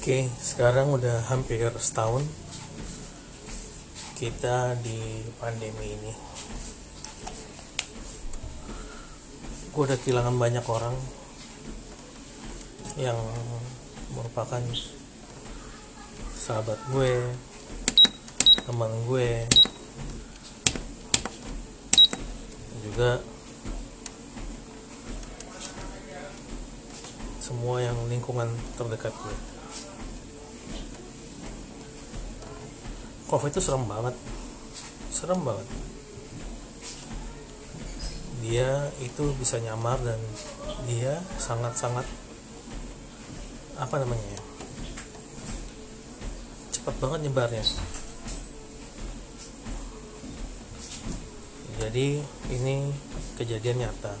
Oke, sekarang udah hampir setahun kita di pandemi ini. Gue udah kehilangan banyak orang yang merupakan sahabat gue, teman gue, juga semua yang lingkungan terdekat gue. Covid itu serem banget, serem banget. Dia itu bisa nyamar dan dia sangat-sangat apa namanya ya, cepat banget nyebarnya. Jadi ini kejadian nyata.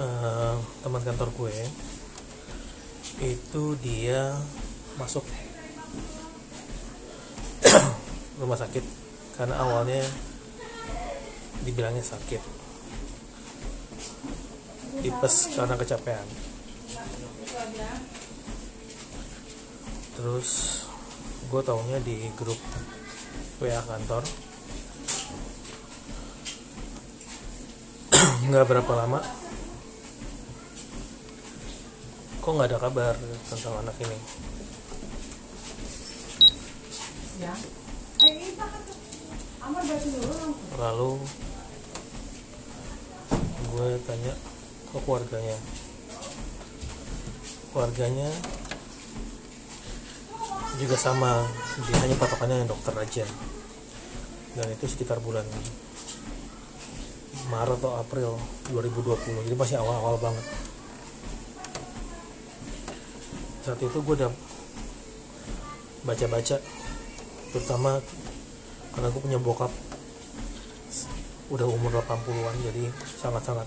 Eh, teman kantor gue itu dia masuk rumah sakit. Karena awalnya dibilangnya sakit. Tipes karena kecapean. Terus gue taunya di grup WA kantor. Nggak berapa lama kok nggak ada kabar tentang anak ini lalu gue tanya ke keluarganya. Keluarganya juga sama dia hanya patokannya yang dokter aja. Dan itu sekitar bulan Maret atau April 2020 jadi masih awal-awal banget. Saat itu gue udah baca-baca terutama karena gue punya bokap udah umur 80-an jadi sangat-sangat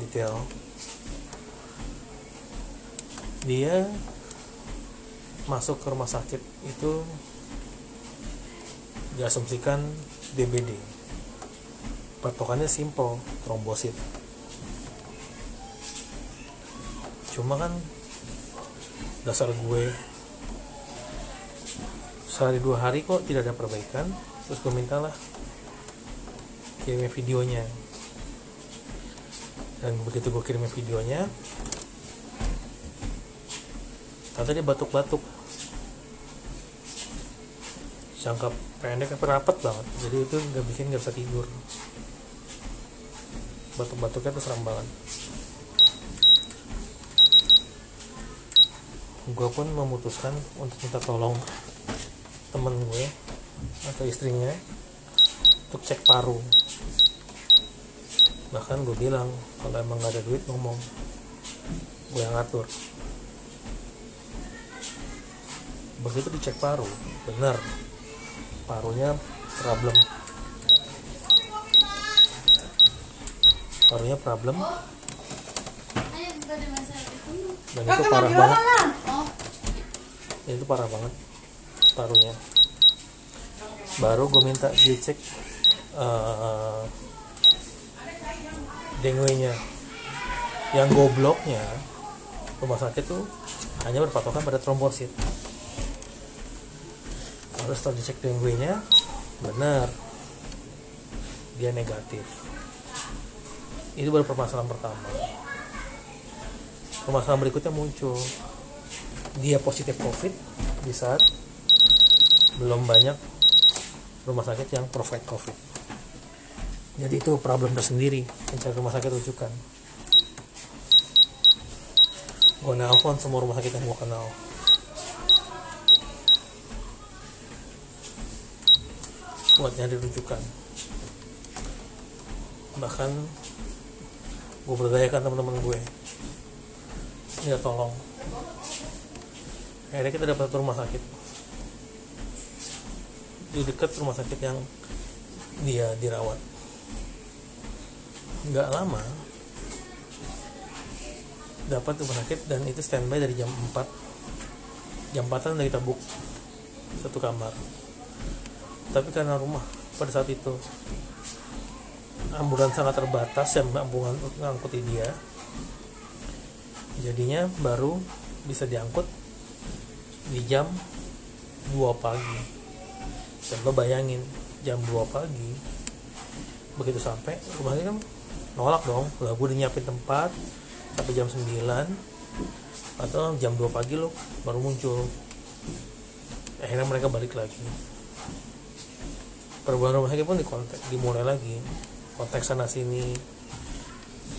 detail. Dia masuk ke rumah sakit itu diasumsikan DBD patokannya simple trombosit. Cuma kan dasar gue sehari dua hari kok tidak ada perbaikan terus gue mintalah kirimnya videonya. Dan begitu gue kirimnya videonya ternyata dia batuk-batuk. Jangka pendek tapi rapat banget. Jadi itu nggak bikin nggak bisa tidur. Batuk-batuknya tuh seram banget. Gue pun memutuskan untuk minta tolong temen gue atau istrinya untuk cek paru. Bahkan gue bilang kalau emang gak ada duit ngomong. Gue yang ngatur. Begitu dicek paru bener. Parunya problem. Parunya problem. Dan itu parah banget. dan itu parah banget parunya baru gue minta dicek uh, dengue-nya. Yang gobloknya rumah sakit tuh hanya berpatokan pada trombosit. Lalu setelah dicek dengue-nya benar dia negatif. Itu baru permasalahan pertama. Permasalahan berikutnya muncul. Dia positif covid di saat belum banyak rumah sakit yang provide covid. Jadi itu problem tersendiri mencari rumah sakit rujukan. Gue nelfon semua rumah sakit yang gue kenal. Buat nyari rujukan. Bahkan gue berdayakan teman-teman gue. Ya tolong. Akhirnya kita dapat rumah sakit di dekat rumah sakit yang dia dirawat. Nggak lama dapat rumah sakit dan itu standby dari jam 4 jam 4 udah kita book satu kamar. Tapi karena rumah pada saat itu ambulans sangat terbatas yang ambulans ngangkuti dia. Jadinya baru bisa diangkut di jam 2 pagi dan lo bayangin jam 2 pagi begitu sampai rumahnya kan nolak dong. Lah gue udah nyiapin tempat sampai jam 9 atau jam 2 pagi lo baru muncul. Akhirnya mereka balik lagi. Perubahan rumah sakit pun dikontak dimulai lagi. Kontak sana sini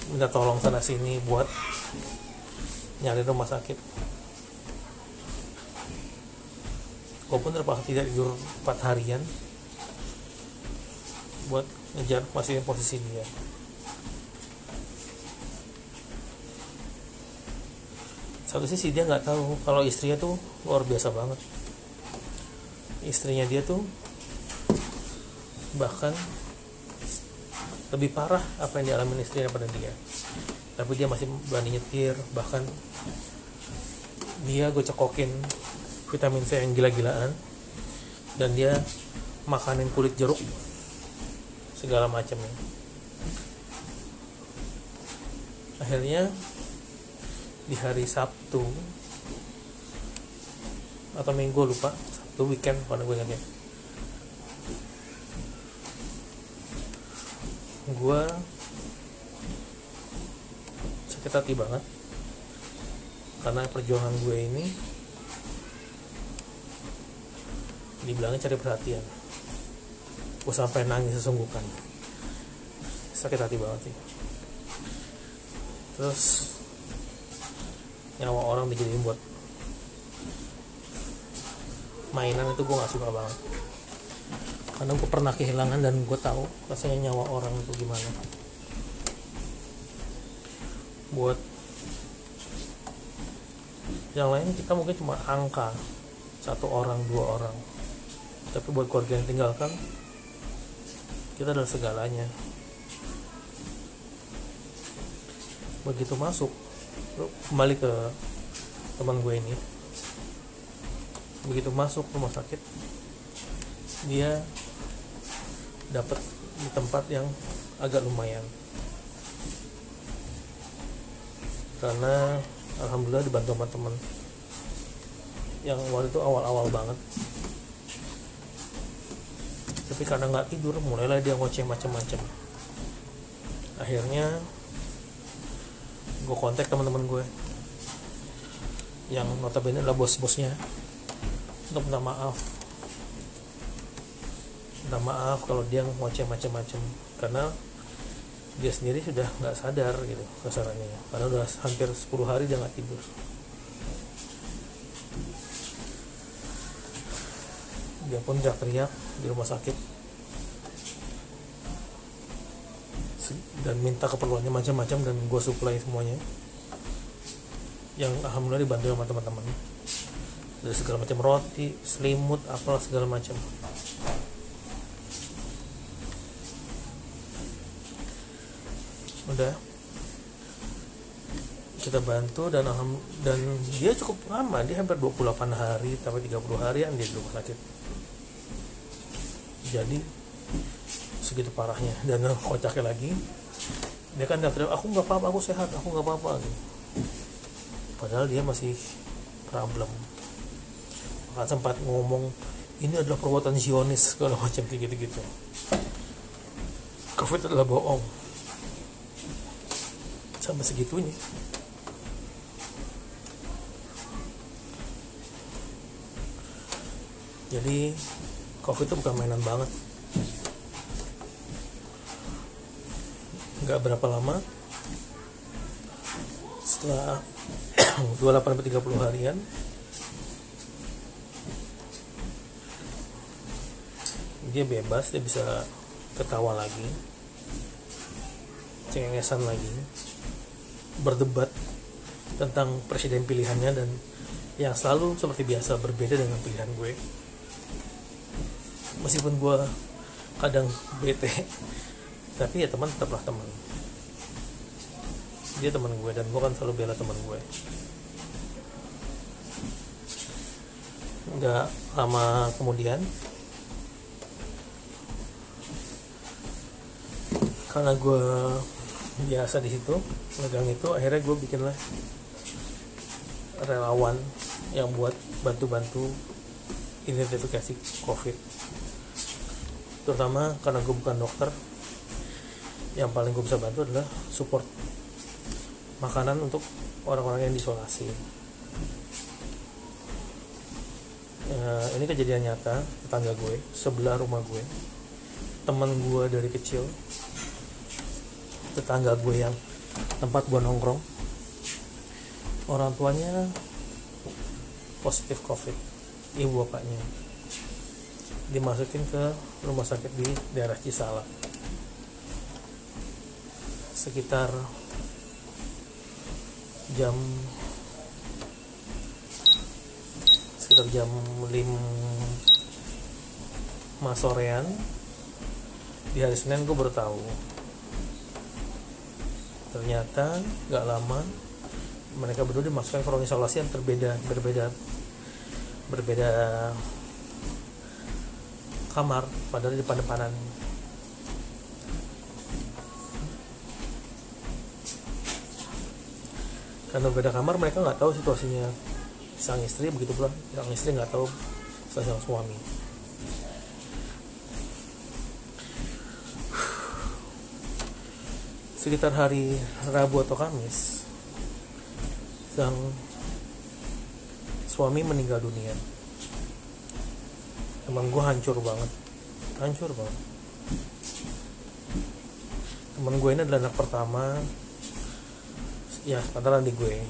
minta tolong sana sini buat nyari rumah sakit gue pun terpaksa tidak tidur 4 harian buat ngejar masih posisi dia satu sisi dia nggak tahu kalau istrinya tuh luar biasa banget. Istrinya dia tuh bahkan lebih parah apa yang dialami istrinya pada dia. Tapi dia masih berani nyetir bahkan dia gue cekokin vitamin C yang gila-gilaan. Dan dia makanin kulit jeruk. Segala macamnya. Akhirnya di hari Sabtu atau Minggu lupa. Sabtu weekend pada gue ingatnya gue sakit hati banget. Karena perjuangan gue ini dibilangnya cari perhatian. Gue sampai nangis sesungguhkan. Sakit hati banget sih. Terus nyawa orang dijadiin buat mainan itu gue gak suka banget. Karena gue pernah kehilangan dan gue tahu rasanya nyawa orang itu gimana. Buat yang lain kita mungkin cuma angka. Satu orang dua orang tapi buat keluarga yang tinggalkan kita adalah segalanya. Begitu masuk kembali ke teman gue ini. Begitu masuk rumah sakit dia dapat di tempat yang agak lumayan. Karena alhamdulillah dibantu sama teman yang waktu itu awal-awal banget tapi karena nggak tidur mulailah dia ngoceh macam-macam. Akhirnya gue kontak teman-teman gue yang notabene adalah bos-bosnya. Untuk minta maaf. Minta maaf kalau dia ngoceh macam-macam. Karena dia sendiri sudah nggak sadar gitu kasarannya. Karena udah hampir 10 hari dia nggak tidur dia pun teriak-teriak di rumah sakit. Dan minta keperluannya macam-macam dan gue supply semuanya. Yang alhamdulillah dibantu sama teman-teman. Dari segala macam roti, selimut, apalah segala macam. Udah. Kita bantu dan alham, dan dia cukup lama. Dia hampir 28 hari sampai 30 harian dia di rumah sakit jadi segitu parahnya. Dan kocaknya lagi dia kan teriak aku nggak apa-apa aku sehat aku nggak apa-apa gitu. padahal dia masih problem. Bahkan sempat ngomong ini adalah perbuatan Zionis segala macam kayak gitu-gitu. Covid adalah bohong. Sampai segitunya. Jadi covid itu bukan mainan banget. Nggak berapa lama setelah 28 30 harian dia bebas dia bisa ketawa lagi cengengesan lagi berdebat tentang presiden pilihannya dan yang selalu seperti biasa berbeda dengan pilihan gue meskipun gue kadang bete tapi ya teman tetaplah teman. Dia teman gue dan gue kan selalu bela teman gue nggak lama kemudian karena gue biasa di situ megang itu akhirnya gue bikin lah relawan yang buat bantu-bantu identifikasi COVID terutama karena gue bukan dokter yang paling gue bisa bantu adalah support makanan untuk orang-orang yang diisolasi. Ya, ini kejadian nyata tetangga gue sebelah rumah gue. Teman gue dari kecil tetangga gue yang tempat gue nongkrong. Orang tuanya positif covid ibu bapaknya dimasukin ke rumah sakit di daerah Cisalak. Sekitar jam sekitar jam 5 sorean. Di hari Senin gue baru tahu. Ternyata nggak lama mereka berdua dimasukkan ke ruang isolasi yang terbeda berbeda berbeda kamar padahal di depan-depanan karena berbeda kamar mereka nggak tahu situasinya. Sang istri begitu pula. Sang istri nggak tahu sang suami. Sekitar hari Rabu atau Kamis sang suami meninggal dunia teman gue hancur banget. Hancur banget. Teman gue ini adalah anak pertama. Ya antara adik gue.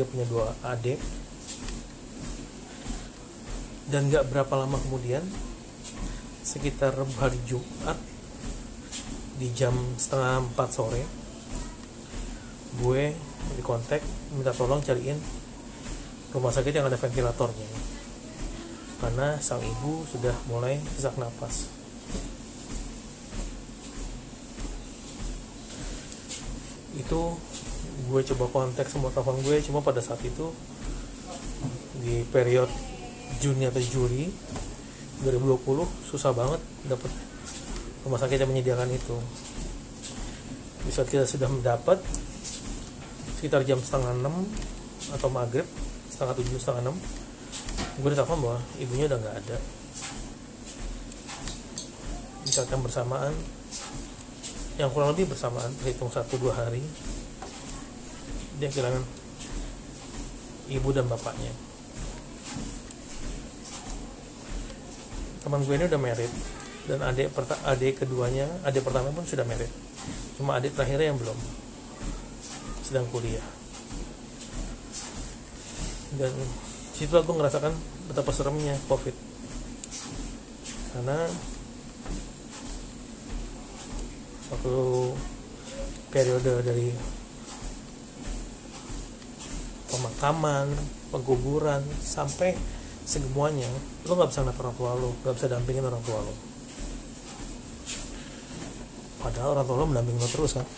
Dia punya dua adik. Dan gak berapa lama kemudian sekitar hari Jumat di jam setengah empat sore gue di kontak minta tolong cariin rumah sakit yang ada ventilatornya karena sang ibu sudah mulai sesak napas. Itu gue coba kontak semua telepon gue cuma pada saat itu di periode Juni atau Juli 2020 susah banget dapat rumah sakit yang menyediakan itu. Di saat kita sudah mendapat sekitar jam setengah enam atau maghrib setengah tujuh setengah enam gue ditelepon bahwa ibunya udah nggak ada. Di bersamaan yang kurang lebih bersamaan terhitung satu dua hari dia kehilangan ibu dan bapaknya. Teman gue ini udah married dan adik adik keduanya adik pertama pun sudah married. Cuma adik terakhirnya yang belum. Sedang kuliah. Dan situ aku ngerasakan betapa seremnya covid. Karena waktu periode dari pemakaman pengkuburan sampai semuanya lo nggak bisa ngeliat orang tua lo nggak bisa dampingin orang tua lo. Padahal orang tua lo mendampingin lo terus kan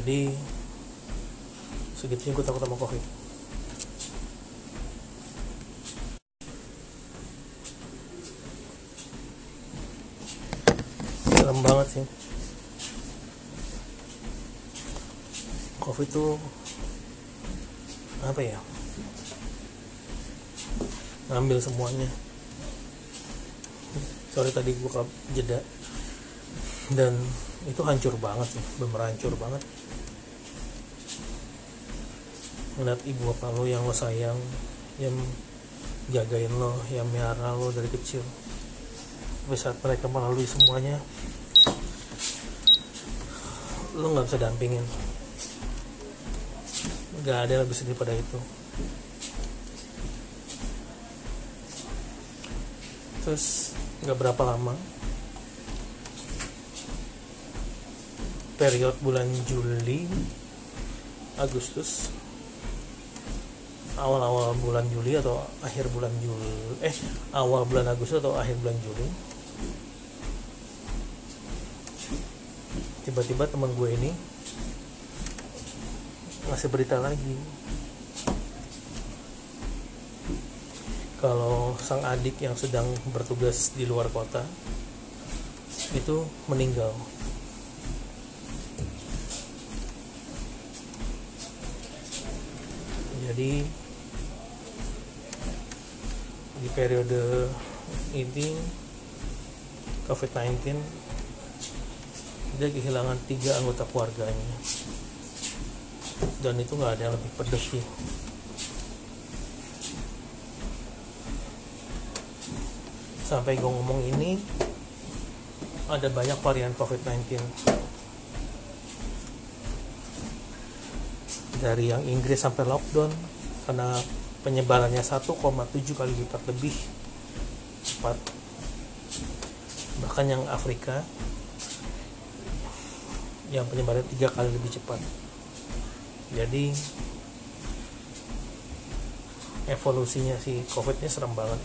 jadi segitunya gue takut sama covid. Serem banget sih. Covid tuh apa ya? Ngambil semuanya. Sorry tadi gue jeda. Dan itu hancur banget sih bener hancur banget ngeliat ibu bapak lo yang lo sayang yang jagain lo yang miara lo dari kecil. Tapi saat mereka melalui semuanya lo nggak bisa dampingin. Nggak ada yang lebih sedih pada itu. Terus nggak berapa lama periode bulan Juli Agustus awal-awal bulan Juli atau akhir bulan Juli eh awal bulan Agustus atau akhir bulan Juli tiba-tiba teman gue ini ngasih berita lagi. Kalau sang adik yang sedang bertugas di luar kota itu meninggal. Jadi di periode ini COVID-19 dia kehilangan tiga anggota keluarganya. Dan itu nggak ada yang lebih pedes sih. Sampai gue ngomong ini ada banyak varian COVID-19 dari yang Inggris sampai lockdown karena penyebarannya 1,7 kali lipat lebih cepat bahkan yang Afrika yang penyebarannya tiga kali lebih cepat. Jadi evolusinya si covid nya serem banget.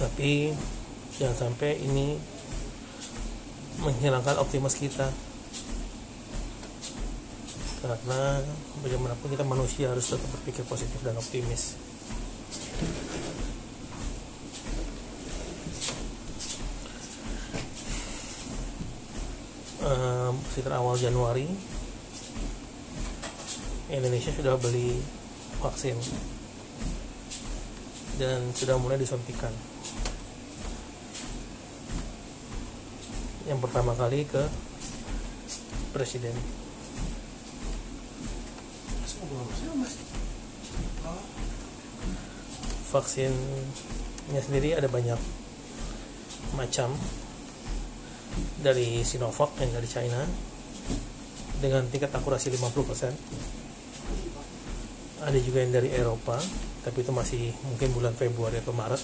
Tapi jangan sampai ini menghilangkan optimis kita. Karena bagaimanapun kita manusia harus tetap berpikir positif dan optimis. Sekitar awal Januari Indonesia sudah beli vaksin dan sudah mulai disuntikan yang pertama kali ke presiden. Vaksinnya sendiri ada banyak macam. Dari Sinovac yang dari China dengan tingkat akurasi 50% ada juga yang dari Eropa tapi itu masih mungkin bulan Februari atau Maret.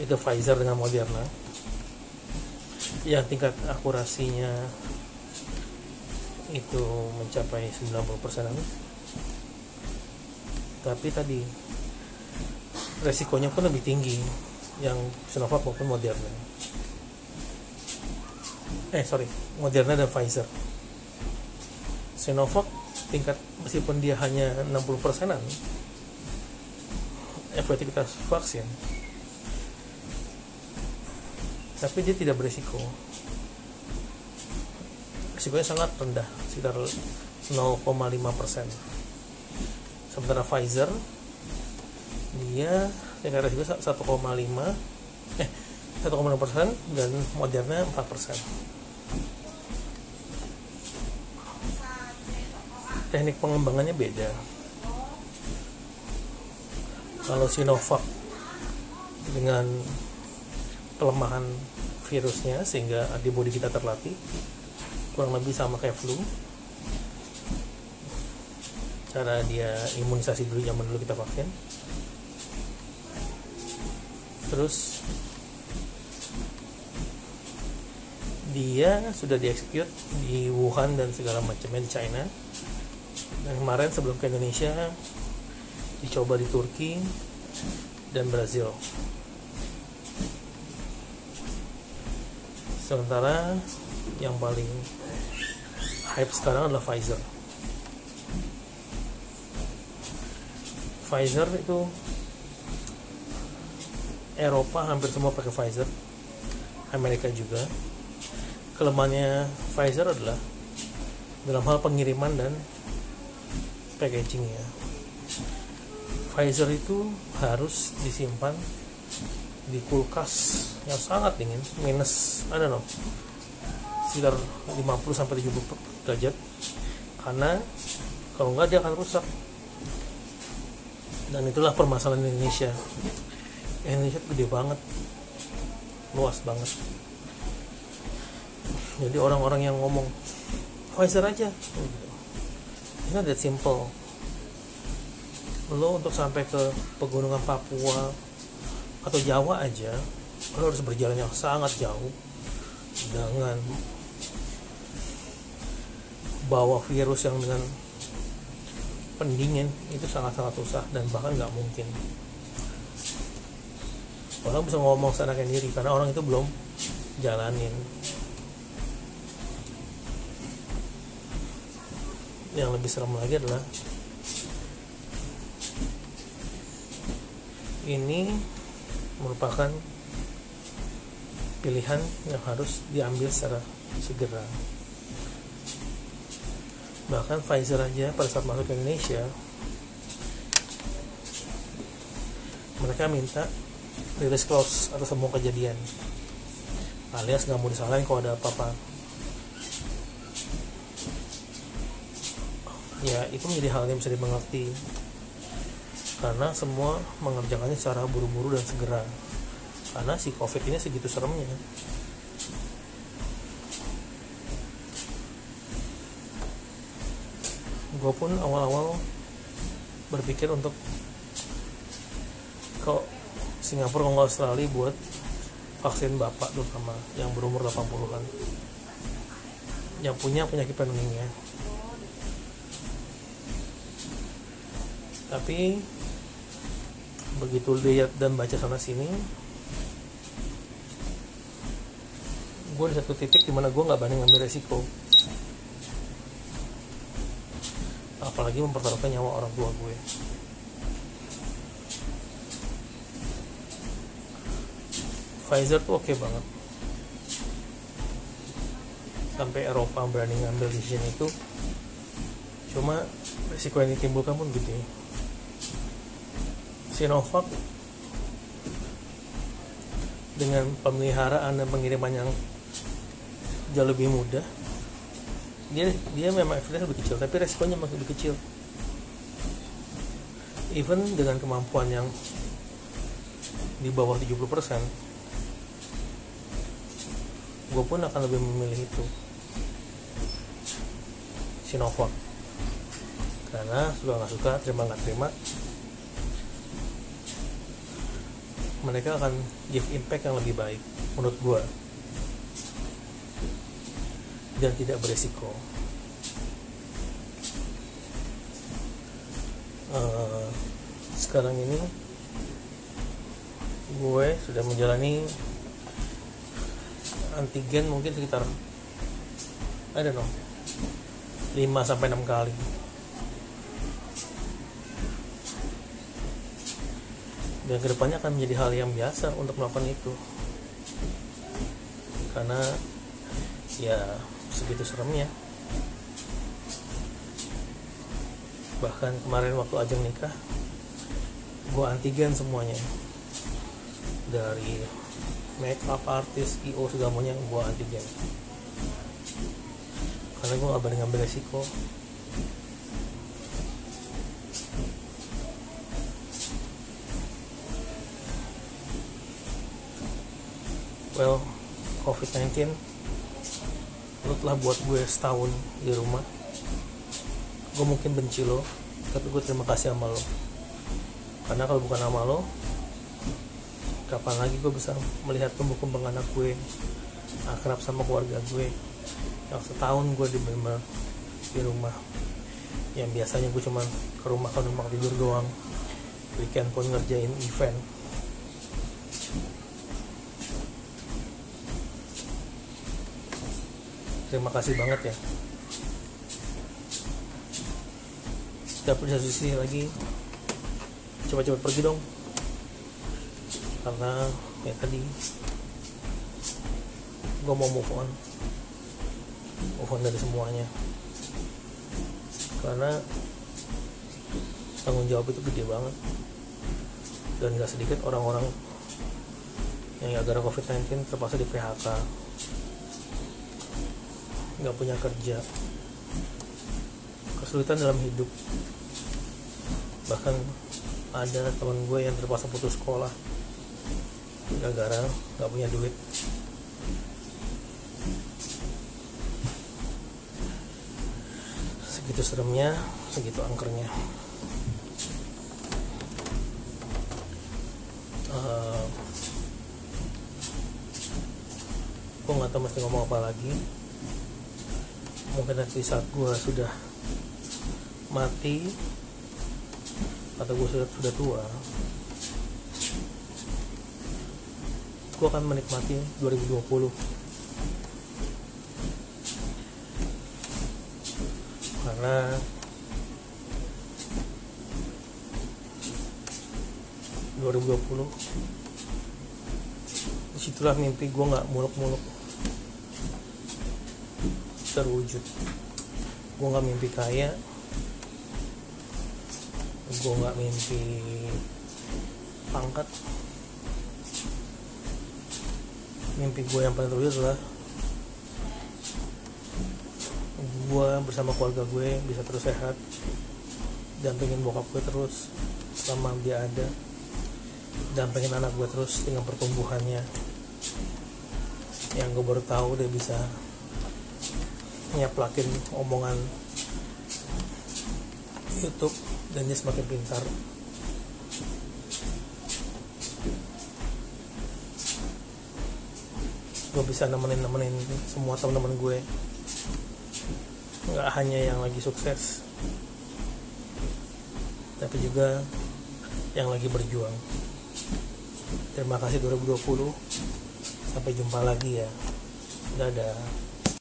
Itu Pfizer dengan Moderna yang tingkat akurasinya itu mencapai 90% tapi tadi resikonya pun lebih tinggi yang Sinovac maupun Moderna. Eh sorry Moderna dan Pfizer. Sinovac tingkat meskipun dia hanya 60 persenan efektivitas vaksin tapi dia tidak berisiko. Risikonya sangat rendah sekitar 0,5 persen. Sementara Pfizer dia tingkat risiko 1,5 eh 1,6 persen dan Moderna 4 persen. Teknik pengembangannya beda. Kalau Sinovac dengan kelemahan virusnya sehingga antibodi kita terlatih. Kurang lebih sama kayak flu. Cara dia imunisasi dulu zaman dulu kita vaksin terus dia sudah dieksekut di Wuhan dan segala macamnya di China. Dan kemarin sebelum ke Indonesia dicoba di Turki dan Brazil sementara yang paling hype sekarang adalah Pfizer. Pfizer itu Eropa hampir semua pakai Pfizer. Amerika juga. Kelemahannya Pfizer adalah dalam hal pengiriman dan packagingnya. Pfizer itu harus disimpan di kulkas yang sangat dingin. Minus I don't know sekitar 50 sampai 70 derajat. Karena kalau enggak dia akan rusak. Dan itulah permasalahan Indonesia. Indonesia gede banget. Luas banget. Jadi orang-orang yang ngomong Pfizer aja. Ini that simple. Lo untuk sampai ke pegunungan Papua atau Jawa aja lo harus berjalan yang sangat jauh. Dengan bawa virus yang dengan pendingin itu sangat-sangat susah dan bahkan nggak mungkin. Orang bisa ngomong sana diri karena orang itu belum jalanin. Yang lebih serem lagi adalah ini merupakan pilihan yang harus diambil secara segera. Bahkan Pfizer aja pada saat masuk ke Indonesia mereka minta rilis close atas semua kejadian. Alias nggak mau disalahin kalau ada apa-apa. Ya itu menjadi hal yang bisa dimengerti. Karena semua mengerjakannya secara buru-buru dan segera karena si covid ini segitu seremnya. Gue pun awal-awal berpikir untuk kok Singapura kalau Australia buat vaksin bapak terutama yang berumur 80-an yang punya penyakit penuningnya tapi begitu lihat dan baca sana sini gue di satu titik di mana gue nggak berani ngambil resiko. Apalagi mempertaruhkan nyawa orang tua gue. Pfizer tuh oke banget. Sampai Eropa berani ngambil decision itu cuma risiko yang ditimbulkan pun gede Sinovac dengan pemeliharaan dan pengiriman yang jauh lebih mudah. Dia dia memang evidence lebih kecil tapi resikonya masih lebih kecil. Even dengan kemampuan yang di bawah 70% gue pun akan lebih memilih itu. Sinovac. Karena suka nggak suka terima nggak terima mereka akan give impact yang lebih baik menurut gue dan tidak beresiko. Uh, sekarang ini gue sudah menjalani antigen mungkin sekitar I don't know 5 sampai 6 kali. Dan ke depannya akan menjadi hal yang biasa untuk melakukan itu. Karena ya segitu seremnya. Bahkan kemarin waktu ajang nikah gue antigen semuanya. Dari make up artis io segalanya gue antigen. Karena gue gak berani ngambil resiko. Well covid-19 lu telah buat gue setahun di rumah. Gue mungkin benci lo tapi gue terima kasih sama lo. Karena kalau bukan sama lo kapan lagi gue bisa melihat tumbuh kembang anak gue akrab sama keluarga gue yang setahun gue di bener di rumah. Yang biasanya gue cuma ke rumah ke rumah tidur doang. Weekend pun ngerjain event terima kasih banget ya. Di satu sisi lagi. Coba-coba pergi dong. Karena ya tadi gue mau move on. Move on dari semuanya. Karena tanggung jawab itu gede banget. Dan gak sedikit orang-orang yang gara covid-19 terpaksa di PHK nggak punya kerja. Kesulitan dalam hidup. Bahkan ada teman gue yang terpaksa putus sekolah. Gara-gara nggak punya duit. Segitu seremnya segitu angkernya. Uh, gue nggak tahu mesti ngomong apa lagi mungkin nanti saat gue sudah mati atau gue sudah sudah tua gue akan menikmati 2020 karena dua ribu dua puluh di situlah mimpi gue nggak muluk-muluk terwujud gue nggak mimpi kaya. Gue nggak mimpi pangkat. Mimpi gue yang paling terwujud adalah gue bersama keluarga gue bisa terus sehat dampingin bokap gue terus selama dia ada dampingin anak gue terus dengan pertumbuhannya. Yang gue baru tahu dia bisa nyaplakin omongan YouTube dan dia semakin pintar. Gue bisa nemenin nemenin semua teman-teman gue. Nggak hanya yang lagi sukses tapi juga yang lagi berjuang. Terima kasih 2020 sampai jumpa lagi ya. Dadah